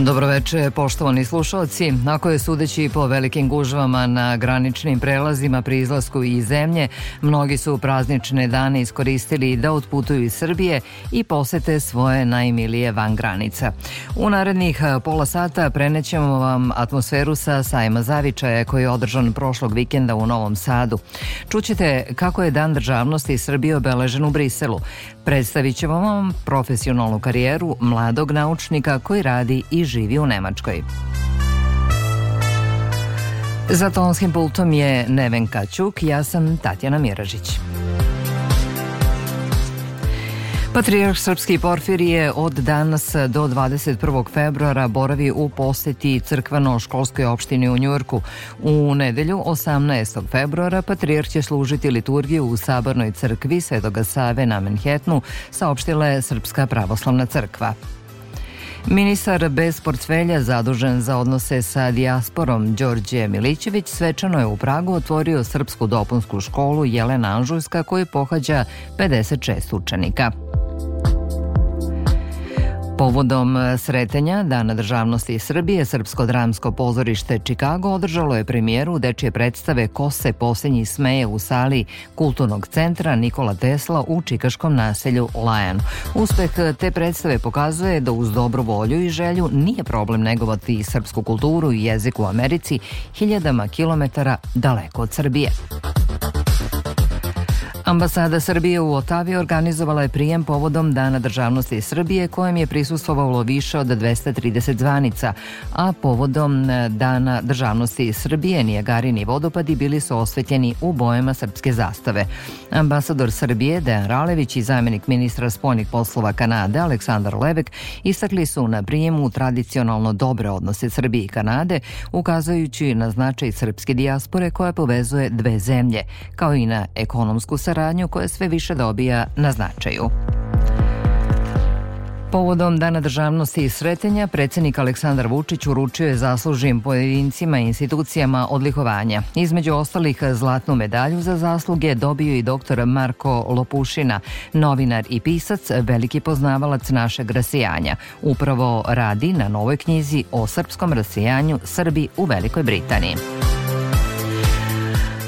Dobroveče, poštovani slušalci. Ako je sudeći po velikim gužvama na graničnim prelazima pri izlasku iz zemlje, mnogi su praznične dane iskoristili da otputuju iz Srbije i posete svoje najmilije van granica. U narednih pola sata prenećemo vam atmosferu sa sajma Zavičaja koji je održan prošlog vikenda u Novom Sadu. Čućete kako je Dan državnosti Srbije obeležen u Briselu. Predstavit ćemo vam profesionalnu karijeru mladog naučnika koji radi i živi u Nemačkoj. Za tonskim pultom je Neven Kaćuk, ja sam Tatjana Miražić. Patrijarh Srpski Porfirije od danas do 21. februara boravi u poseti crkveno-školskoj opštini u Njurku. U nedelju 18. februara Patrijarh će služiti liturgiju u Sabornoj crkvi Svetoga Save na Manhattanu, saopštila je Srpska pravoslavna crkva. Ministar bez portfelja zadužen za odnose sa dijasporom Đorđe Milićević svečano je u Pragu otvorio srpsku dopunsku školu Jelena Anžujska koju pohađa 56 učenika. Povodom sretenja Dana državnosti Srbije, Srpsko dramsko pozorište Čikago održalo je premijeru dečje predstave Ko se posljednji smeje u sali Kulturnog centra Nikola Tesla u čikaškom naselju Lajan. Uspeh te predstave pokazuje da uz dobru volju i želju nije problem negovati srpsku kulturu i jezik u Americi hiljadama kilometara daleko od Srbije. Ambasada Srbije u Otavi organizovala je prijem povodom Dana državnosti Srbije kojem je prisustvovalo više od 230 zvanica, a povodom e, Dana državnosti Srbije Nijagarini vodopadi bili su osvetljeni u bojama srpske zastave. Ambasador Srbije Dejan Ralević i zamjenik ministra spoljnih poslova Kanade Aleksandar Levek istakli su na prijemu tradicionalno dobre odnose Srbije i Kanade, ukazujući na značaj srpske dijaspore koja povezuje dve zemlje, kao i na ekonomsku saradnju saradnju koja sve više dobija na značaju. Povodom Dana državnosti i sretenja, predsednik Aleksandar Vučić uručio je zaslužim pojedincima i institucijama odlikovanja. Između ostalih zlatnu medalju za zasluge dobio i dr. Marko Lopušina, novinar i pisac, veliki poznavalac našeg rasijanja. Upravo radi na novoj knjizi o srpskom rasijanju Srbi u Velikoj Britaniji.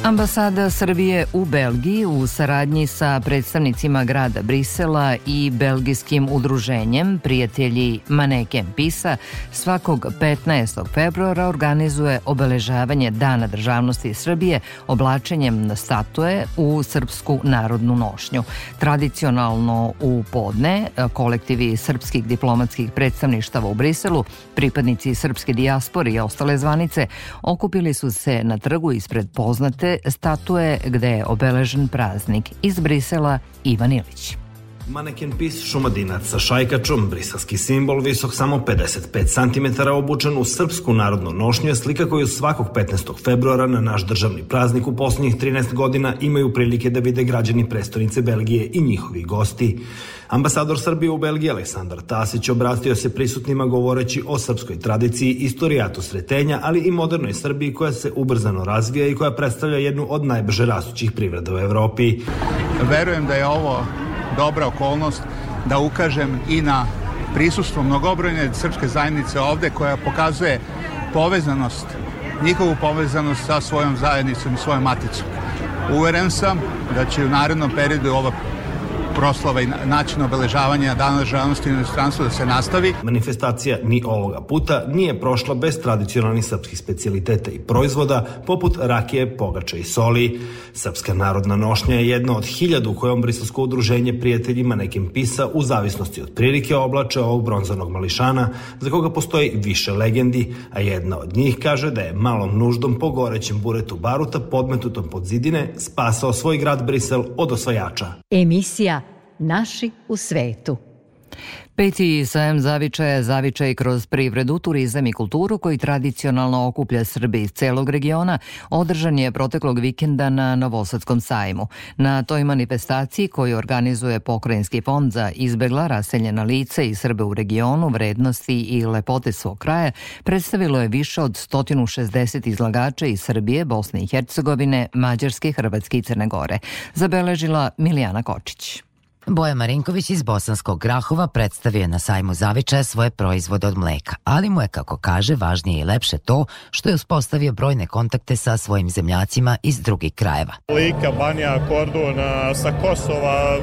Ambasada Srbije u Belgiji u saradnji sa predstavnicima grada Brisela i belgijskim udruženjem Prijatelji Maneken Pisa svakog 15. februara organizuje obeležavanje Dana državnosti Srbije oblačenjem na statue u srpsku narodnu nošnju. Tradicionalno u podne kolektivi srpskih diplomatskih predstavništava u Briselu, pripadnici srpske dijaspore i ostale zvanice okupili su se na trgu ispred poznate statue gde je obeležen praznik iz Brisela Ivan Ilić. Maneken pis sa šajkačom, briselski simbol, visok samo 55 cm, obučen u srpsku narodnu nošnju je slika koju svakog 15. februara na naš državni praznik u poslednjih 13 godina imaju prilike da vide građani prestonice Belgije i njihovi gosti. Ambasador Srbije u Belgiji Aleksandar Tasić obratio se prisutnima govoreći o srpskoj tradiciji, istorijatu sretenja, ali i modernoj Srbiji koja se ubrzano razvija i koja predstavlja jednu od najbrže rastućih privreda u Evropi. Verujem da je ovo dobra okolnost da ukažem i na prisustvo mnogobrojne srpske zajednice ovde koja pokazuje povezanost, njihovu povezanost sa svojom zajednicom i svojom maticom. Uveren sam da će u narednom periodu ova proslava i način obeležavanja Dana državnosti u inostranstvu da se nastavi. Manifestacija ni ovoga puta nije prošla bez tradicionalnih srpskih specialiteta i proizvoda poput rakije, pogača i soli. Srpska narodna nošnja je jedna od hiljadu kojom Briselsko udruženje prijateljima nekim pisa u zavisnosti od prilike oblače ovog bronzanog mališana za koga postoji više legendi, a jedna od njih kaže da je malom nuždom po gorećem buretu baruta podmetutom pod zidine spasao svoj grad Brisel od osvajača. Emisija Naši u svetu. Peti sajem zavičaja zavičaj kroz privredu, turizam i kulturu koji tradicionalno okuplja Srbi iz celog regiona održan je proteklog vikenda na Novosadskom sajmu. Na toj manifestaciji koju organizuje Pokrajinski fond za izbegla raseljena lice i Srbe u regionu, vrednosti i lepote svog kraja predstavilo je više od 160 izlagača iz Srbije, Bosne i Hercegovine, Mađarske, Hrvatske i Crne Gore. Zabeležila Milijana Kočić. Boja Marinković iz Bosanskog Grahova predstavio na sajmu Zavičaja svoje proizvode od mleka, ali mu je, kako kaže, važnije i lepše to što je uspostavio brojne kontakte sa svojim zemljacima iz drugih krajeva. Lika, Banija, Kordun, sa Kosova,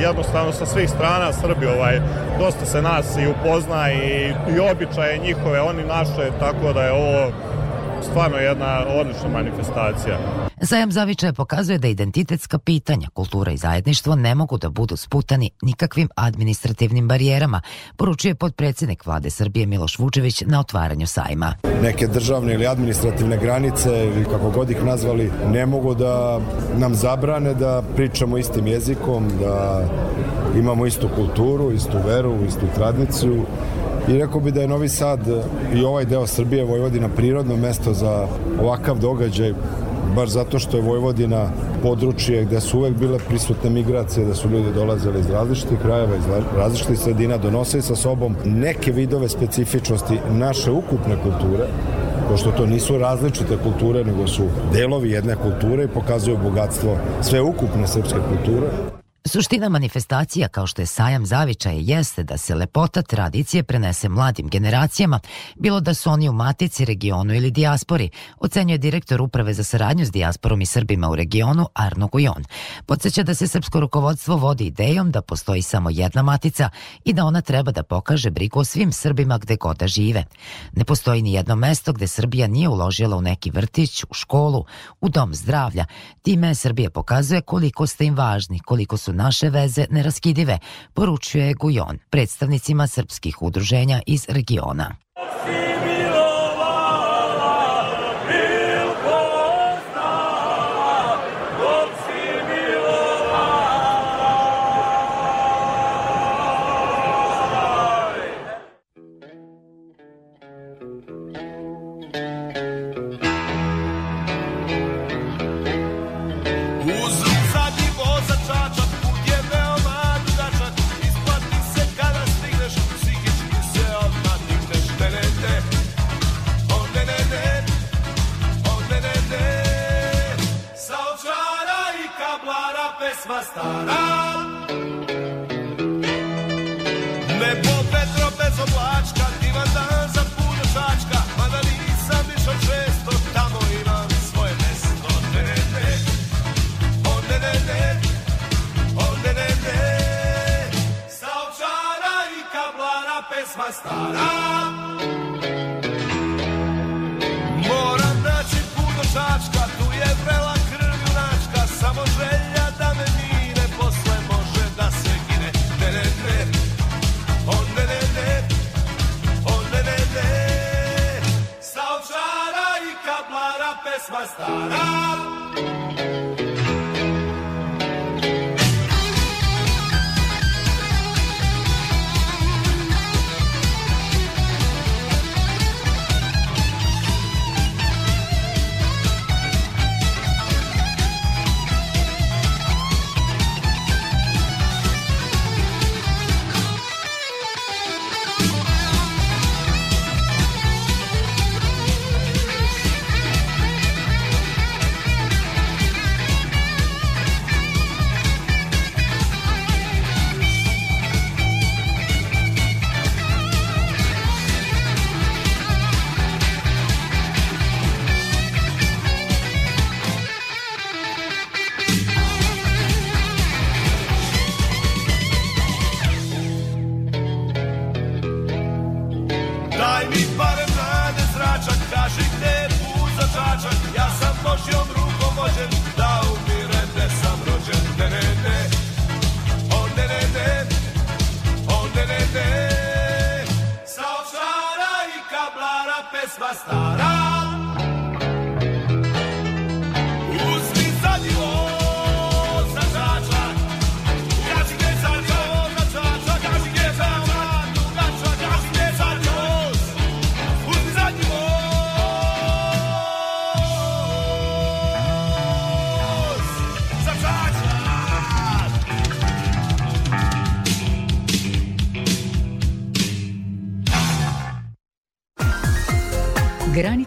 jednostavno sa svih strana Srbi ovaj, dosta se nas i upozna i, i običaje njihove, oni naše, tako da je ovo stvarno jedna odlična manifestacija. Zajam Zavičaja pokazuje da identitetska pitanja, kultura i zajedništvo ne mogu da budu sputani nikakvim administrativnim barijerama, poručuje podpredsednik vlade Srbije Miloš Vučević na otvaranju sajma. Neke državne ili administrativne granice, ili kako god ih nazvali, ne mogu da nam zabrane da pričamo istim jezikom, da imamo istu kulturu, istu veru, istu tradiciju i rekao bi da je Novi Sad i ovaj deo Srbije Vojvodina prirodno mesto za ovakav događaj baš zato što je Vojvodina područje gde su uvek bile prisutne migracije, da su ljudi dolazili iz različitih krajeva, iz različitih sredina, donosili sa sobom neke vidove specifičnosti naše ukupne kulture, pošto to nisu različite kulture, nego su delovi jedne kulture i pokazuju bogatstvo sve ukupne srpske kulture. Suština manifestacija kao što je sajam zavičaje jeste da se lepota tradicije prenese mladim generacijama, bilo da su oni u matici, regionu ili dijaspori, ocenjuje direktor Uprave za saradnju s dijasporom i Srbima u regionu Arno Gujon. Podseća da se srpsko rukovodstvo vodi idejom da postoji samo jedna matica i da ona treba da pokaže brigu o svim Srbima gde god da žive. Ne postoji ni jedno mesto gde Srbija nije uložila u neki vrtić, u školu, u dom zdravlja. Time Srbija pokazuje koliko ste im važni, koliko su naše veze neraskidive, poručuje Gujon predstavnicima srpskih udruženja iz regiona. नमस्तारा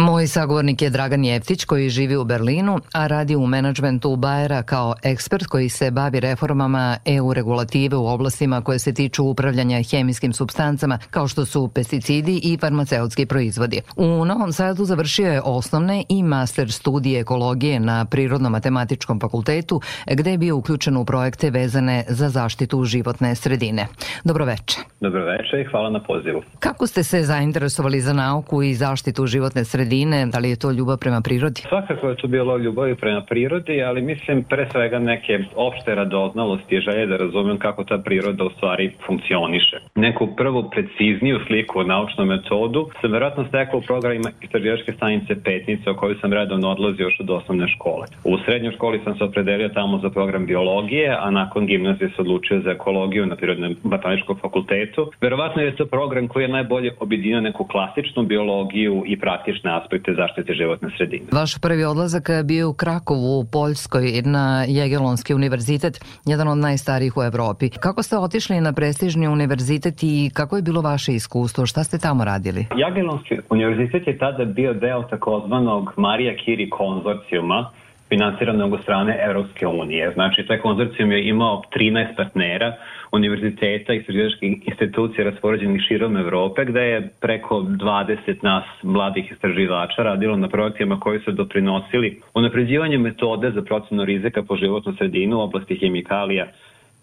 Moj sagovornik je Dragan Jeftić koji živi u Berlinu, a radi u menadžmentu Bajera kao ekspert koji se bavi reformama EU regulative u oblastima koje se tiču upravljanja hemijskim substancama kao što su pesticidi i farmaceutski proizvodi. U Novom Sadu završio je osnovne i master studije ekologije na Prirodno-matematičkom fakultetu gde je bio uključen u projekte vezane za zaštitu životne sredine. Dobroveče. Dobroveče i hvala na pozivu. Kako ste se zainteresovali za nauku i zaštitu životne sredine? Da li je to ljubav prema prirodi? Svakako je to bilo ljubav prema prirodi, ali mislim pre svega neke opšte radoznalosti i želje da razumem kako ta priroda u stvari funkcioniše. Neku prvu precizniju sliku o naučnom metodu sam verovatno stekao u programima istraživačke stanice Petnice o kojoj sam redovno odlazio još od osnovne škole. U srednjoj školi sam se opredelio tamo za program biologije, a nakon gimnazije se odlučio za ekologiju na Prirodnom botaničkom fakultetu. Verovatno je to program koji je najbolje objedinio neku klasičnu biologiju i praktične aspekte zaštite životne sredine. Vaš prvi odlazak bio u Krakovu u Poljskoj na Jagelonski univerzitet, jedan od najstarijih u Evropi. Kako ste otišli na prestižni univerzitet i kako je bilo vaše iskustvo? Šta ste tamo radili? Jagelonski univerzitet je tada bio deo takozvanog Marija Kiri konzorcijuma finansiranog od strane Europske unije. Znači, taj konzorcijum je imao 13 partnera, univerziteta i istraživačkih institucija raspoređenih širom Evrope, gde je preko 20 nas mladih istraživača radilo na projektima koji su doprinosili unapređivanju metode za procenu rizika po životnu sredinu u oblasti hemikalija,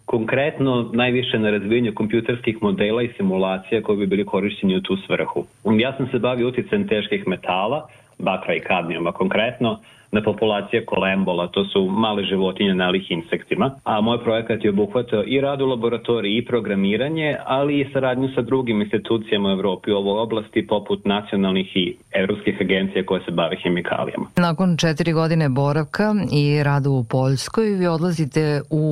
konkretno najviše na razvijanju kompjuterskih modela i simulacija koji bi bili korišćeni u tu svrhu. Ja sam se bavio uticajem teških metala, bakra i kadmijuma konkretno, na populacije kolembola, to su male životinje nalih insektima, a moj projekat je obuhvatao i rad u laboratoriji i programiranje, ali i saradnju sa drugim institucijama u Evropi u ovoj oblasti poput nacionalnih i evropskih agencija koje se bave hemikalijama. Nakon četiri godine boravka i rada u Poljskoj, vi odlazite u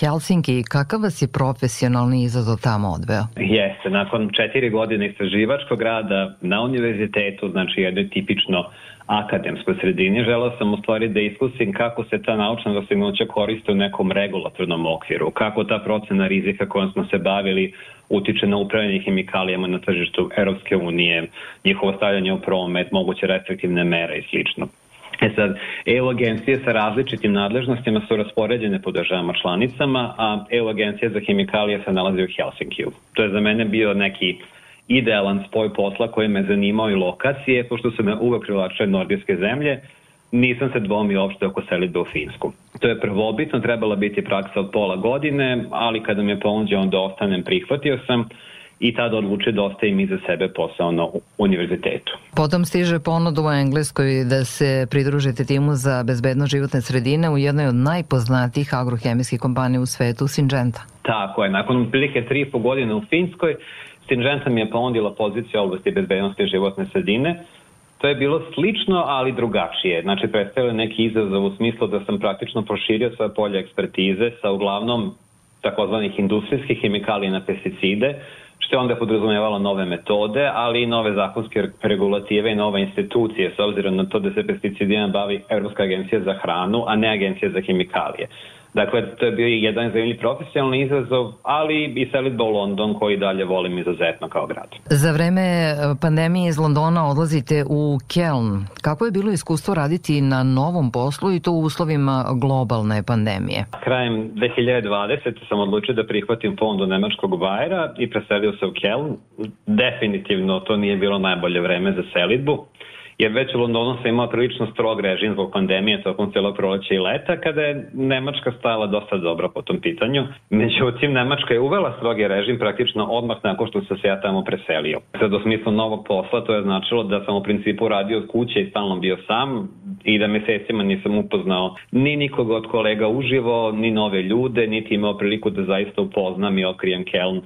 Helsinki. Kakav vas je profesionalni izazov tamo odveo? Jeste, nakon četiri godine istraživačkog rada na univerzitetu, znači jednoj tipično akademskoj sredini, želeo sam u stvari da iskusim kako se ta naučna dostignuća koriste u nekom regulatornom okviru, kako ta procena rizika kojom smo se bavili utiče na upravljanje hemikalijama na tržištu Europske unije, njihovo stavljanje u promet, moguće restriktivne mere i slično. E sad, EU agencije sa različitim nadležnostima su raspoređene po državama članicama, a EU agencija za hemikalije se nalazi u Helsinkiju. To je za mene bio neki idealan spoj posla koji me zanimao i lokacije, pošto su me uvek privlačile nordijske zemlje, nisam se dvomio uopšte oko selitbe u Finsku. To je prvobitno, trebala biti praksa od pola godine, ali kada mi je ponuđao da ostanem, prihvatio sam i tada odlučio da ostavim iza sebe posao na univerzitetu. Potom stiže ponuda u Engleskoj da se pridružite timu za bezbedno životne sredine u jednoj od najpoznatijih agrohemijskih kompanija u svetu, Syngenta. Tako je, nakon prilike tri i po godine u Finskoj, Syngenta mi je ponudila poziciju u oblasti bezbednosti životne sredine. To je bilo slično, ali drugačije. Znači, predstavljaju neki izazov u smislu da sam praktično proširio svoje polje ekspertize sa uglavnom takozvanih industrijskih hemikalija na pesticide, što je onda podrazumevalo nove metode, ali i nove zakonske regulative i nove institucije, s obzirom na to da se pesticidima bavi Evropska agencija za hranu, a ne agencija za hemikalije. Dakle, to je bio jedan zanimljiv profesionalni izazov, ali i selitba u London koji dalje volim izuzetno kao grad. Za vreme e, pandemije iz Londona odlazite u Keln. Kako je bilo iskustvo raditi na novom poslu i to u uslovima globalne pandemije? Krajem 2020. sam odlučio da prihvatim fondu Nemačkog Bajera i preselio se u Keln. Definitivno to nije bilo najbolje vreme za selitbu jer već Londonu se imao prilično strog režim zbog pandemije tokom celog proleća i leta, kada je Nemačka stajala dosta dobro po tom pitanju. Međutim, Nemačka je uvela strogi režim praktično odmah nakon što sam se ja tamo preselio. Sad u smislu novog posla to je značilo da sam u principu radio od kuće i stalno bio sam, i da mesecima nisam upoznao ni nikoga od kolega uživo, ni nove ljude, niti imao priliku da zaista upoznam i otkrijem Keln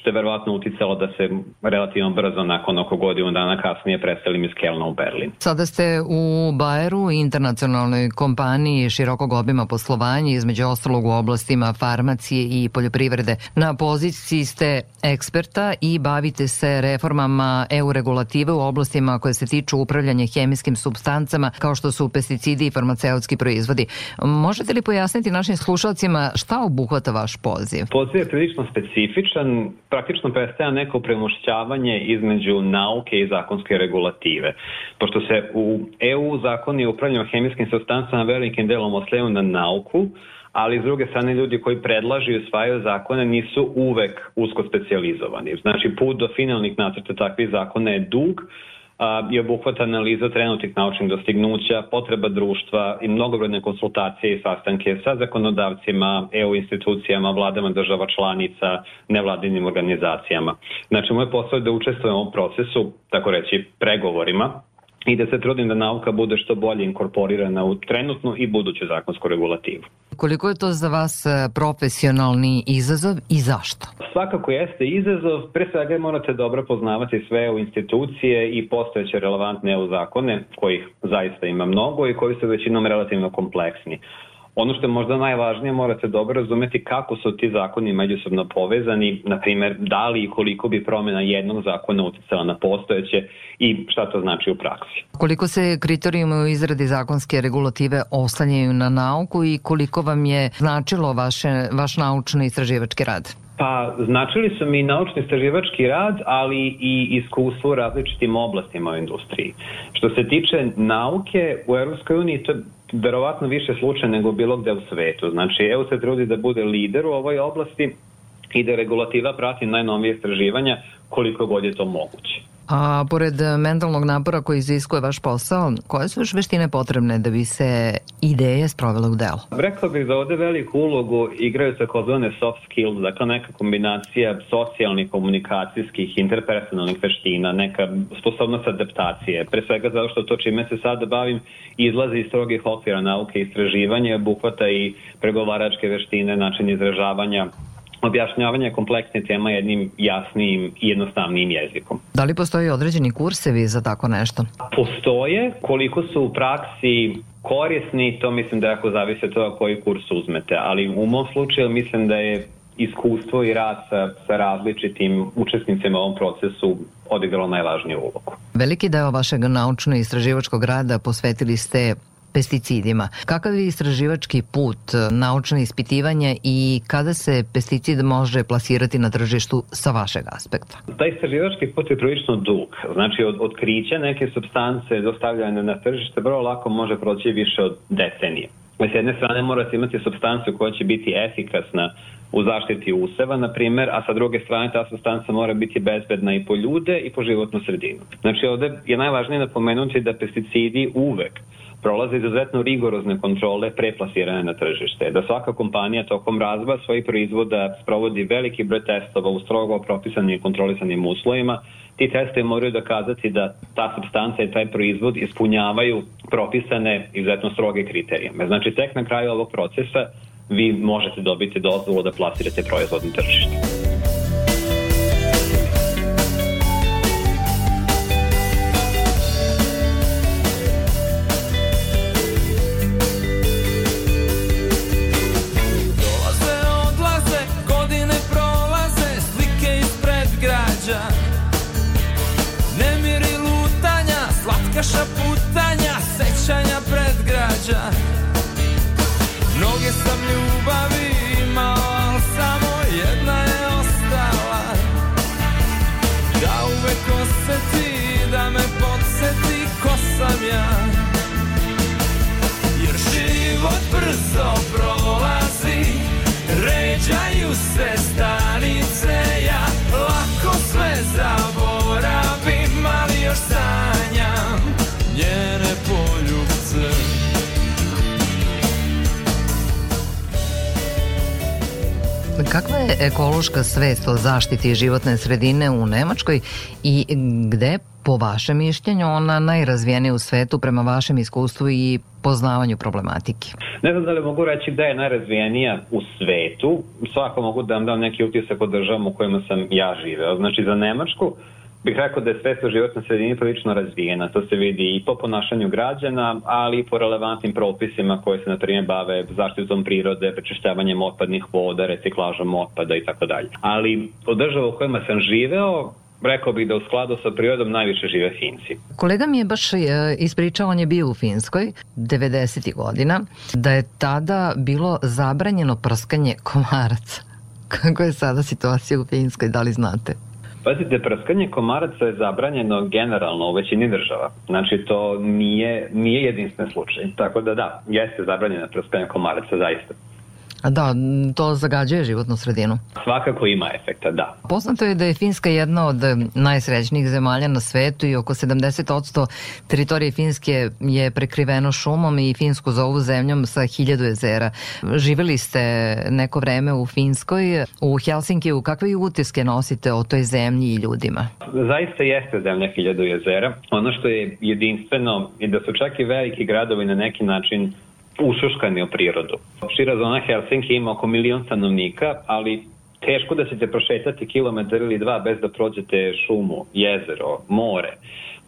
što je verovatno uticalo da se relativno brzo nakon oko godinu dana kasnije preselim iz Kelna u Berlin. Sada ste u Bayeru, internacionalnoj kompaniji širokog obima poslovanja, između ostalog u oblastima farmacije i poljoprivrede. Na poziciji ste eksperta i bavite se reformama EU regulative u oblastima koje se tiču upravljanja hemijskim substancama kao što su pesticidi i farmaceutski proizvodi. Možete li pojasniti našim slušalcima šta obuhvata vaš poziv? Poziv je prilično specifičan, praktično predstavlja neko premošćavanje između nauke i zakonske regulative. Pošto se u EU zakoni o upravljanju hemijskim substancama velikim delom osleju na nauku, ali s druge strane ljudi koji predlažu i usvajaju zakone nisu uvek usko specializovani. Znači put do finalnih nacrta takvih zakona je dug, i obuhvata analiza trenutnih naučnih dostignuća, potreba društva i mnogobrojne konsultacije i sastanke sa zakonodavcima, EU institucijama, vladama država članica, nevladinim organizacijama. Znači, moj posao je da učestvujem u ovom procesu, tako reći, pregovorima, i da se trudim da nauka bude što bolje inkorporirana u trenutnu i buduću zakonsku regulativu. Koliko je to za vas e, profesionalni izazov i zašto? Svakako jeste izazov, pre svega morate dobro poznavati sve EU institucije i postojeće relevantne EU zakone, kojih zaista ima mnogo i koji su većinom relativno kompleksni. Ono što je možda najvažnije, morate dobro razumeti kako su ti zakoni međusobno povezani, na primer, da li i koliko bi promjena jednog zakona uticala na postojeće i šta to znači u praksi. Koliko se kriterijumi u izradi zakonske regulative oslanjaju na nauku i koliko vam je značilo vaše, vaš naučno istraživački rad? Pa, značili su mi naučni istraživački rad, ali i iskustvo u različitim oblastima u industriji. Što se tiče nauke, u Europskoj uniji to je verovatno više slučaj nego bilo gde u svetu. Znači, EU se trudi da bude lider u ovoj oblasti i da regulativa prati najnovije istraživanja koliko god je to moguće. A pored mentalnog napora koji iziskuje vaš posao, koje su još veštine potrebne da bi se ideje sprovele u delo? Rekao bih da ovde veliku ulogu igraju takozvane soft skills, dakle neka kombinacija socijalnih, komunikacijskih, interpersonalnih veština, neka sposobnost adaptacije. Pre svega zato što to čime se sada bavim izlazi iz strogih okvira nauke i istraživanja, obuhvata i pregovaračke veštine, način izražavanja, objašnjavanje kompleksne tema jednim jasnijim i jednostavnijim jezikom. Da li postoji određeni kursevi za tako nešto? Postoje, koliko su u praksi korisni, to mislim da jako zavisi od toga koji kurs uzmete, ali u mom slučaju mislim da je iskustvo i rad sa, sa različitim učesnicima u ovom procesu odigralo najvažniju ulogu. Veliki deo vašeg naučno-istraživačkog rada posvetili ste pesticidima. Kakav je istraživački put, naučno ispitivanje i kada se pesticid može plasirati na tržištu sa vašeg aspekta? Taj istraživački put je prilično dug. Znači, od otkrića neke substance dostavljane na tržište vrlo lako može proći više od decenije. S jedne strane morate imati substancu koja će biti efikasna u zaštiti useva, na primer, a sa druge strane ta substanca mora biti bezbedna i po ljude i po životnu sredinu. Znači, ovde je najvažnije napomenuti da pesticidi uvek prolaze izuzetno rigorozne kontrole pre plasiranja na tržište. Da svaka kompanija tokom razvoja svojih proizvoda sprovodi veliki broj testova u strogo propisanim i kontrolisanim uslovima. Ti testovi moraju dokazati da ta substanca i taj proizvod ispunjavaju propisane izuzetno stroge kriterijume. Znači, tek na kraju ovog procesa vi možete dobiti dozvolu da plasirate proizvod na tržište. Slatka šaputanja, sećanja pred građa. Mnoge sam ljubavi Kakva je ekološka svest o zaštiti životne sredine u Nemačkoj i gde po vašem mišljenju ona najrazvijenija u svetu prema vašem iskustvu i poznavanju problematike? Ne znam da li mogu reći da je najrazvijenija u svetu. Svako mogu da vam dam neki utisak o državama u kojima sam ja živeo. Znači za Nemačku bih rekao da je svest o životnoj sredini prilično razvijena. To se vidi i po ponašanju građana, ali i po relevantnim propisima koji se, na primjer, bave zaštitom prirode, prečišćavanjem otpadnih voda, reciklažom otpada i tako dalje. Ali od država u kojima sam živeo, rekao bih da u skladu sa prirodom najviše žive Finci. Kolega mi je baš e, ispričao, on je bio u Finskoj 90. godina, da je tada bilo zabranjeno prskanje komaraca. Kako je sada situacija u Finskoj, da li znate? Pazite, prskanje komaraca je zabranjeno generalno u većini država. Znači, to nije, nije jedinstven slučaj. Tako da da, jeste zabranjeno prskanje komaraca, zaista. Da, to zagađuje životnu sredinu. Svakako ima efekta, da. Poznato je da je Finska jedna od najsrećnijih zemalja na svetu i oko 70% teritorije Finske je prekriveno šumom i Finsku zovu zemljom sa hiljadu jezera. Živeli ste neko vreme u Finskoj, u Helsinkiju, kakve utiske nosite o toj zemlji i ljudima? Zaista jeste zemlja hiljadu jezera. Ono što je jedinstveno je da su čak i veliki gradovi na neki način ušuškani u prirodu. Šira zona Helsinki ima oko milion stanovnika, ali teško da ćete prošetati kilometar ili dva bez da prođete šumu, jezero, more.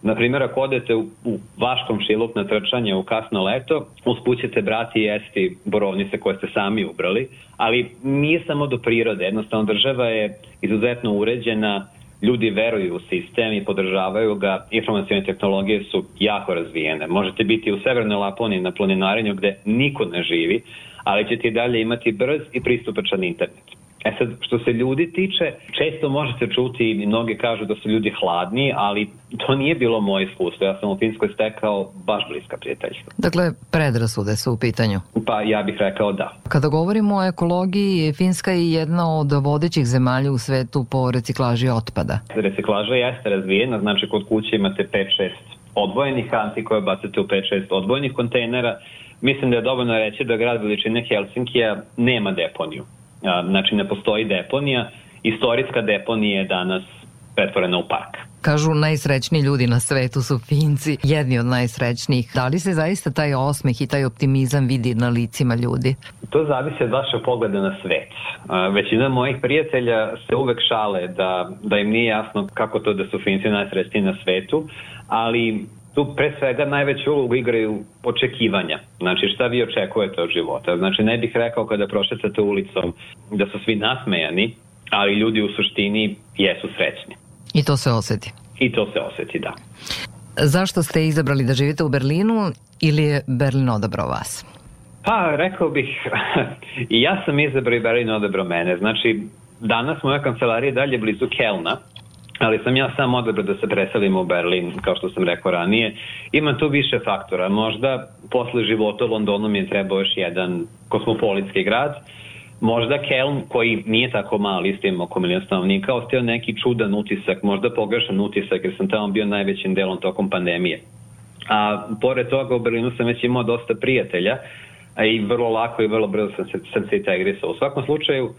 Na primjer, ako odete u, u Vaškom šiluk na trčanje u kasno leto, usput ćete brati i jesti borovnice koje ste sami ubrali, ali nije samo do prirode, jednostavno država je izuzetno uređena, ljudi veruju u sistem i podržavaju ga, informacijone tehnologije su jako razvijene. Možete biti u Severnoj Laponiji na planinarenju gde niko ne živi, ali ćete i dalje imati brz i pristupačan internet. E sad, što se ljudi tiče, često možete čuti i mnogi kažu da su ljudi hladni, ali to nije bilo moje iskustvo. Ja sam u Finskoj stekao baš bliska prijateljstva. Dakle, predrasude su u pitanju. Pa ja bih rekao da. Kada govorimo o ekologiji, Finska je jedna od vodećih zemalja u svetu po reciklaži otpada. Reciklaža jeste razvijena, znači kod kuće imate 5-6 odvojenih kanti koje bacate u 5-6 odvojenih kontejnera. Mislim da je dovoljno reći da grad veličine Helsinkija nema deponiju. Znači ne postoji deponija. Istorijska deponija je danas pretvorena u park. Kažu najsrećniji ljudi na svetu su Finci, jedni od najsrećnijih. Da li se zaista taj osmeh i taj optimizam vidi na licima ljudi? To zavisi od vašeg pogleda na svet. Većina mojih prijatelja se uvek šale da, da im nije jasno kako to da su Finci najsrećniji na svetu, ali tu pre svega najveću ulogu igraju očekivanja. Znači šta vi očekujete od života. Znači ne bih rekao kada prošetate ulicom da su svi nasmejani, ali ljudi u suštini jesu srećni. I to se oseti. I to se oseti, da. Zašto ste izabrali da živite u Berlinu ili je Berlin odabrao vas? Pa, rekao bih, i ja sam izabrao i Berlin odabrao mene. Znači, danas moja kancelarija je dalje blizu Kelna, ali sam ja sam odabrao da se preselim u Berlin, kao što sam rekao ranije. Ima tu više faktora. Možda posle života u Londonu mi je trebao još jedan kosmopolitski grad. Možda Kelm, koji nije tako mali, isto ima oko milijon stanovnika, ostao neki čudan utisak, možda pogrešan utisak, jer sam tamo bio najvećim delom tokom pandemije. A pored toga u Berlinu sam već imao dosta prijatelja, a i vrlo lako i vrlo brzo sam se, sam se integrisao. U svakom slučaju,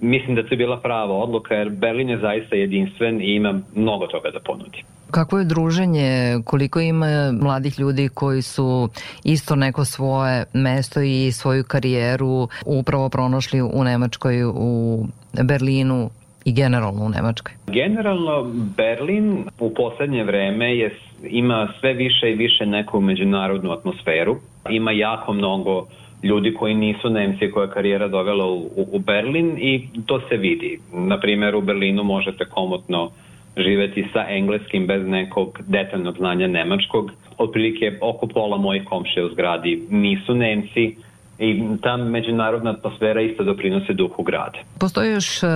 mislim da to je bila prava odluka jer Berlin je zaista jedinstven i ima mnogo toga da ponudi. Kako je druženje, koliko ima mladih ljudi koji su isto neko svoje mesto i svoju karijeru upravo pronašli u Nemačkoj, u Berlinu i generalno u Nemačkoj? Generalno Berlin u poslednje vreme je, ima sve više i više neku međunarodnu atmosferu. Ima jako mnogo ljudi koji nisu Nemci koja je karijera dovela u, u Berlin i to se vidi. Na primjer u Berlinu možete komotno živeti sa engleskim bez nekog detaljnog znanja nemačkog. Otprilike oko pola mojih komšija u zgradi nisu Nemci, i ta međunarodna atmosfera isto doprinose duhu grada. Postoji još e,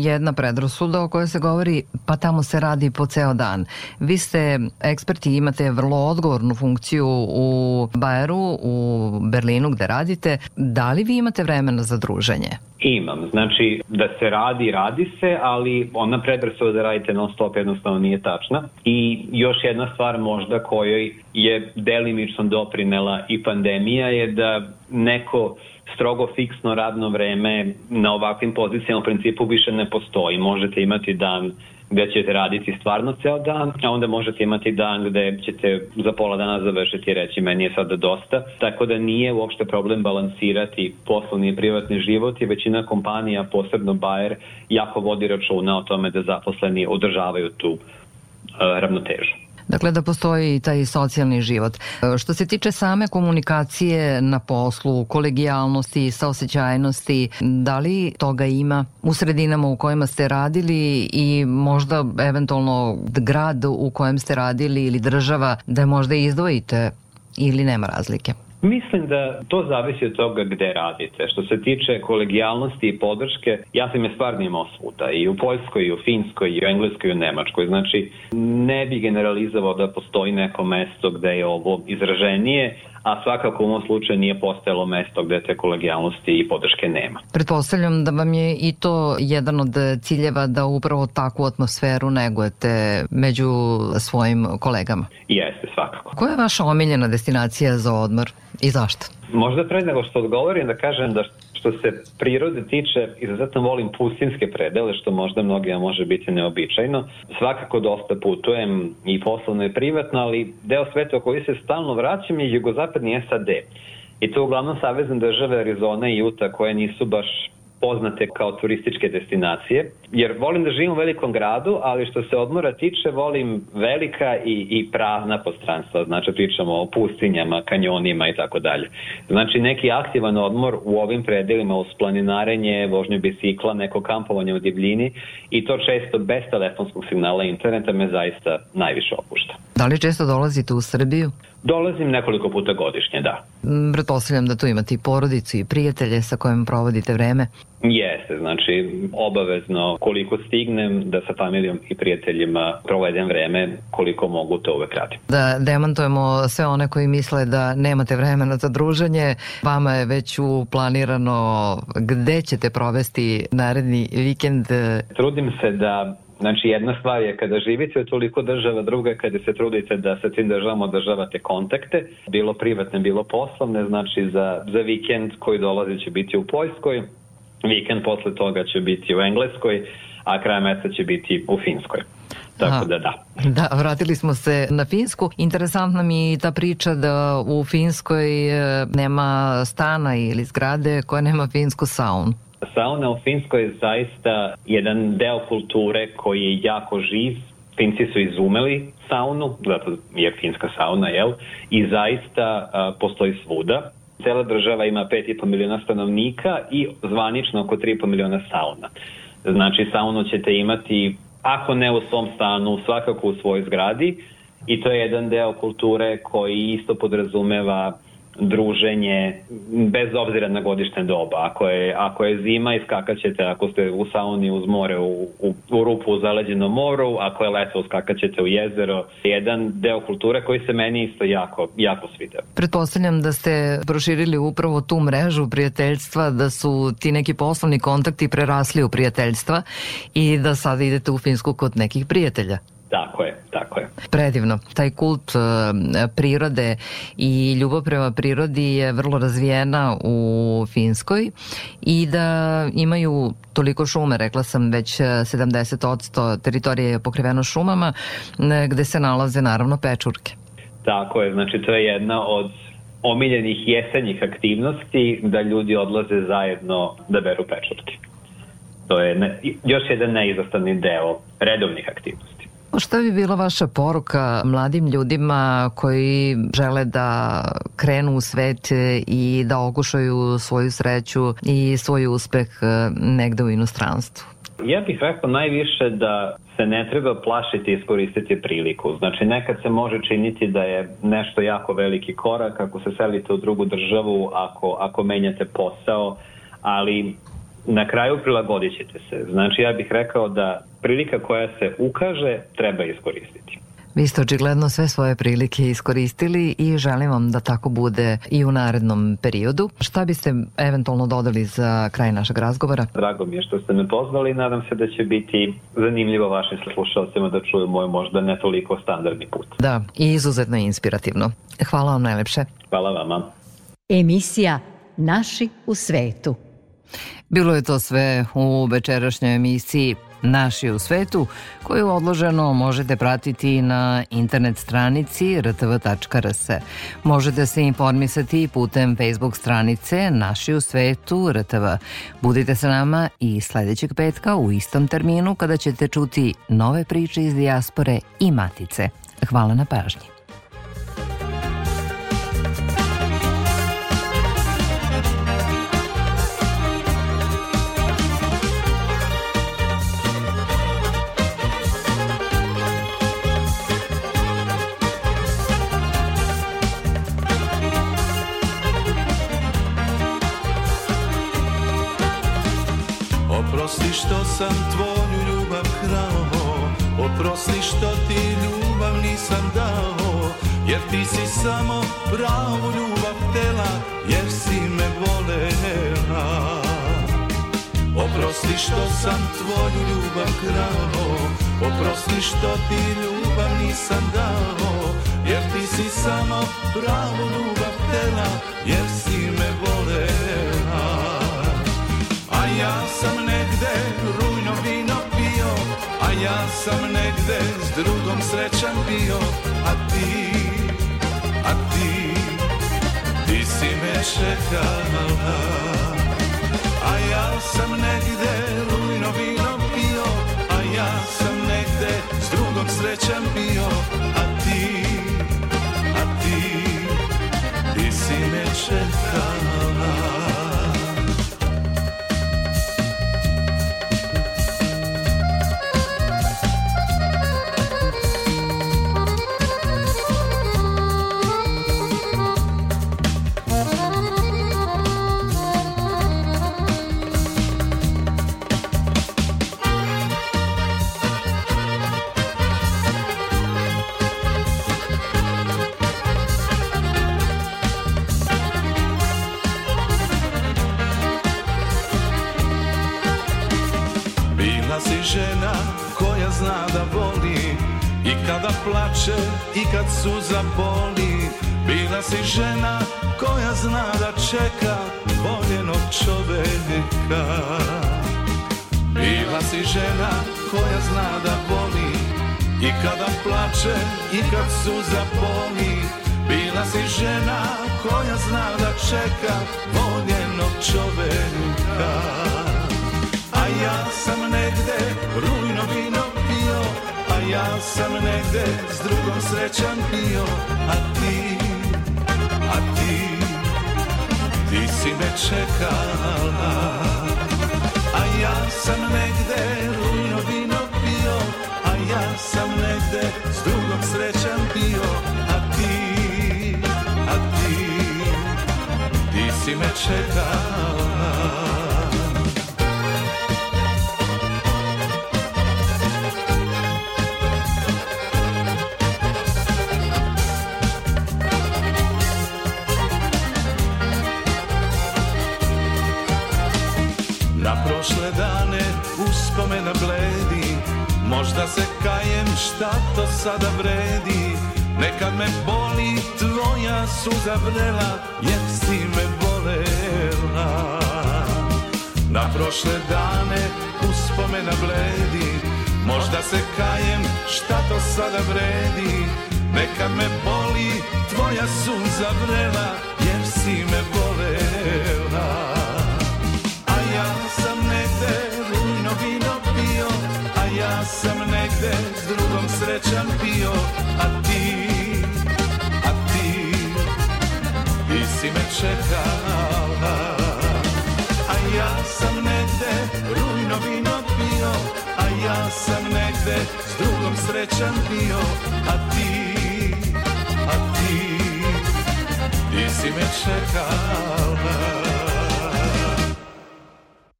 jedna predrasuda o kojoj se govori, pa tamo se radi po ceo dan. Vi ste eksperti, imate vrlo odgovornu funkciju u Bajeru, u Berlinu gde radite. Da li vi imate vremena za druženje? Imam. Znači, da se radi, radi se, ali ona predrasuda da radite non stop jednostavno nije tačna. I još jedna stvar možda kojoj je delimično doprinela i pandemija je da neko strogo fiksno radno vreme na ovakvim pozicijama u principu više ne postoji. Možete imati dan gde ćete raditi stvarno ceo dan, a onda možete imati dan gde ćete za pola dana završiti i reći meni je sada dosta. Tako da nije uopšte problem balansirati poslovni i privatni život i većina kompanija, posebno Bayer, jako vodi računa o tome da zaposleni održavaju tu uh, ravnotežu. Dakle, da postoji taj socijalni život. E, što se tiče same komunikacije na poslu, kolegijalnosti, saosećajnosti, da li toga ima u sredinama u kojima ste radili i možda eventualno grad u kojem ste radili ili država da možda izdvojite ili nema razlike? Mislim da to zavisi od toga gde radite. Što se tiče kolegijalnosti i podrške, ja sam je stvarno imao svuda. I u Poljskoj, i u Finskoj, i u Engleskoj, i u Nemačkoj. Znači, ne bi generalizovao da postoji neko mesto gde je ovo izraženije, a svakako u mom slučaju nije postojalo mesto gde te kolegijalnosti i podrške nema. Pretpostavljam da vam je i to jedan od ciljeva da upravo takvu atmosferu negujete među svojim kolegama. Jeste, svakako. Koja je vaša omiljena destinacija za odmor i zašto? Možda pre nego što odgovorim da kažem da što se prirode tiče, izuzetno volim pustinske predele, što možda mnogima može biti neobičajno. Svakako dosta putujem i poslovno i privatno, ali deo sveta koji se stalno vraćam je jugozapadni SAD. I to uglavnom savezne države Arizona i Utah koje nisu baš poznate kao turističke destinacije, jer volim da živim u velikom gradu, ali što se odmora tiče, volim velika i, i prazna prostranstva, znači pričamo o pustinjama, kanjonima i tako dalje. Znači neki aktivan odmor u ovim predelima uz planinarenje, vožnju bicikla, neko kampovanje u divljini i to često bez telefonskog signala interneta me zaista najviše opušta. Da li često dolazite u Srbiju? Dolazim nekoliko puta godišnje, da. Mm, Pretpostavljam da tu imate i porodicu i prijatelje sa kojim provodite vreme. Jeste, znači obavezno koliko stignem da sa familijom i prijateljima provedem vreme koliko mogu to uvek radim. Da demantujemo sve one koji misle da nemate vremena za druženje. Vama je već uplanirano gde ćete provesti naredni vikend. Trudim se da Znači, jedna stvar je kada živite u toliko država, druga je kada se trudite da sa tim državama održavate kontakte, bilo privatne, bilo poslovne, znači za, za vikend koji dolazi će biti u Poljskoj, vikend posle toga će biti u Engleskoj, a kraj meseca će biti u Finskoj. Tako da da. Da, vratili smo se na Finsku. Interesantna mi je ta priča da u Finskoj e, nema stana ili zgrade koja nema finsku saunu. Sauna u Finskoj je zaista jedan deo kulture koji je jako živ. Finci su izumeli saunu, zato je finska sauna, jel? I zaista a, postoji svuda. Cela država ima 5,5 miliona stanovnika i zvanično oko 3,5 miliona sauna. Znači, saunu ćete imati, ako ne u svom stanu, svakako u svojoj zgradi i to je jedan deo kulture koji isto podrazumeva druženje bez obzira na godišnje doba. Ako je, ako je zima iskakaćete, ako ste u sauni uz more u, u, u rupu u zaleđenom moru, ako je leto uskakaćete u jezero. Jedan deo kulture koji se meni isto jako, jako sviđa. Pretpostavljam da ste proširili upravo tu mrežu prijateljstva, da su ti neki poslovni kontakti prerasli u prijateljstva i da sad idete u Finsku kod nekih prijatelja. Tako je, tako je. Predivno. Taj kult uh, prirode i ljubav prema prirodi je vrlo razvijena u Finskoj i da imaju toliko šume, rekla sam već 70% teritorije je pokriveno šumama, gde se nalaze naravno pečurke. Tako je, znači to je jedna od omiljenih jesenjih aktivnosti da ljudi odlaze zajedno da beru pečurke. To je ne, još jedan neizostavni deo redovnih aktivnosti. Šta bi bila vaša poruka mladim ljudima koji žele da krenu u svet i da okušaju svoju sreću i svoj uspeh negde u inostranstvu? Ja bih rekao najviše da se ne treba plašiti i iskoristiti priliku. Znači nekad se može činiti da je nešto jako veliki korak ako se selite u drugu državu, ako, ako menjate posao, ali na kraju prilagodit ćete se. Znači ja bih rekao da prilika koja se ukaže treba iskoristiti. Vi ste očigledno sve svoje prilike iskoristili i želim vam da tako bude i u narednom periodu. Šta biste eventualno dodali za kraj našeg razgovora? Drago mi je što ste me pozvali i nadam se da će biti zanimljivo vašim slušalcima da čuju moj možda ne toliko standardni put. Da, i izuzetno inspirativno. Hvala vam najlepše. Hvala vama. Emisija Naši u svetu. Bilo je to sve u večerašnjoj emisiji Naši u svetu, koju odloženo možete pratiti na internet stranici rtv.rs. Možete se informisati putem Facebook stranice Naši u svetu RTV. Budite sa nama i sledećeg petka u istom terminu kada ćete čuti nove priče iz dijaspore i matice. Hvala na pažnji. Si samo pravu ljubav tela Jer si me volela Oprosti što sam tvoju ljubav krao Oprosti što ti ljubav nisam dao Jer ti si samo pravu ljubav tela Jer si me volela a ja sam negde rujno vino pio A ja sam negde s drugom srećan bio A ti, a ti, ti si me čekala A ja sam negde rujno vino pio A ja sam negde s drugom srećan bio A ti, a ti, ti si me čekala plače i kad suza boli Bila si žena koja zna da čeka voljenog čoveka. Bila si žena koja zna da voli I kada plače i kad suza boli Bila si žena koja zna da čeka voljenog čoveka. A ja sam negde rujno vino ja sam negde s drugom srećan bio A ti, a ti, ti si me čekala. A ja sam negde rujno vino pio A ja sam negde s drugom srećan bio A ti, a ti, ti si me čekala prošle dane uspomena bledi. Možda se kajem šta to sada vredi. Nekad me boli tvoja suza vrela Jer si me volela. Na prošle dane uspomena bledi Možda se kajem šta to sada vredi. Nekad me boli tvoja suza vrela Jer si me volela sam negde s drugom srećan bio A ti, a ti, ti si me čekala. A ja sam negde rujno vino pio A ja sam negde s drugom srećan bio A ti, a ti, ti si me čekala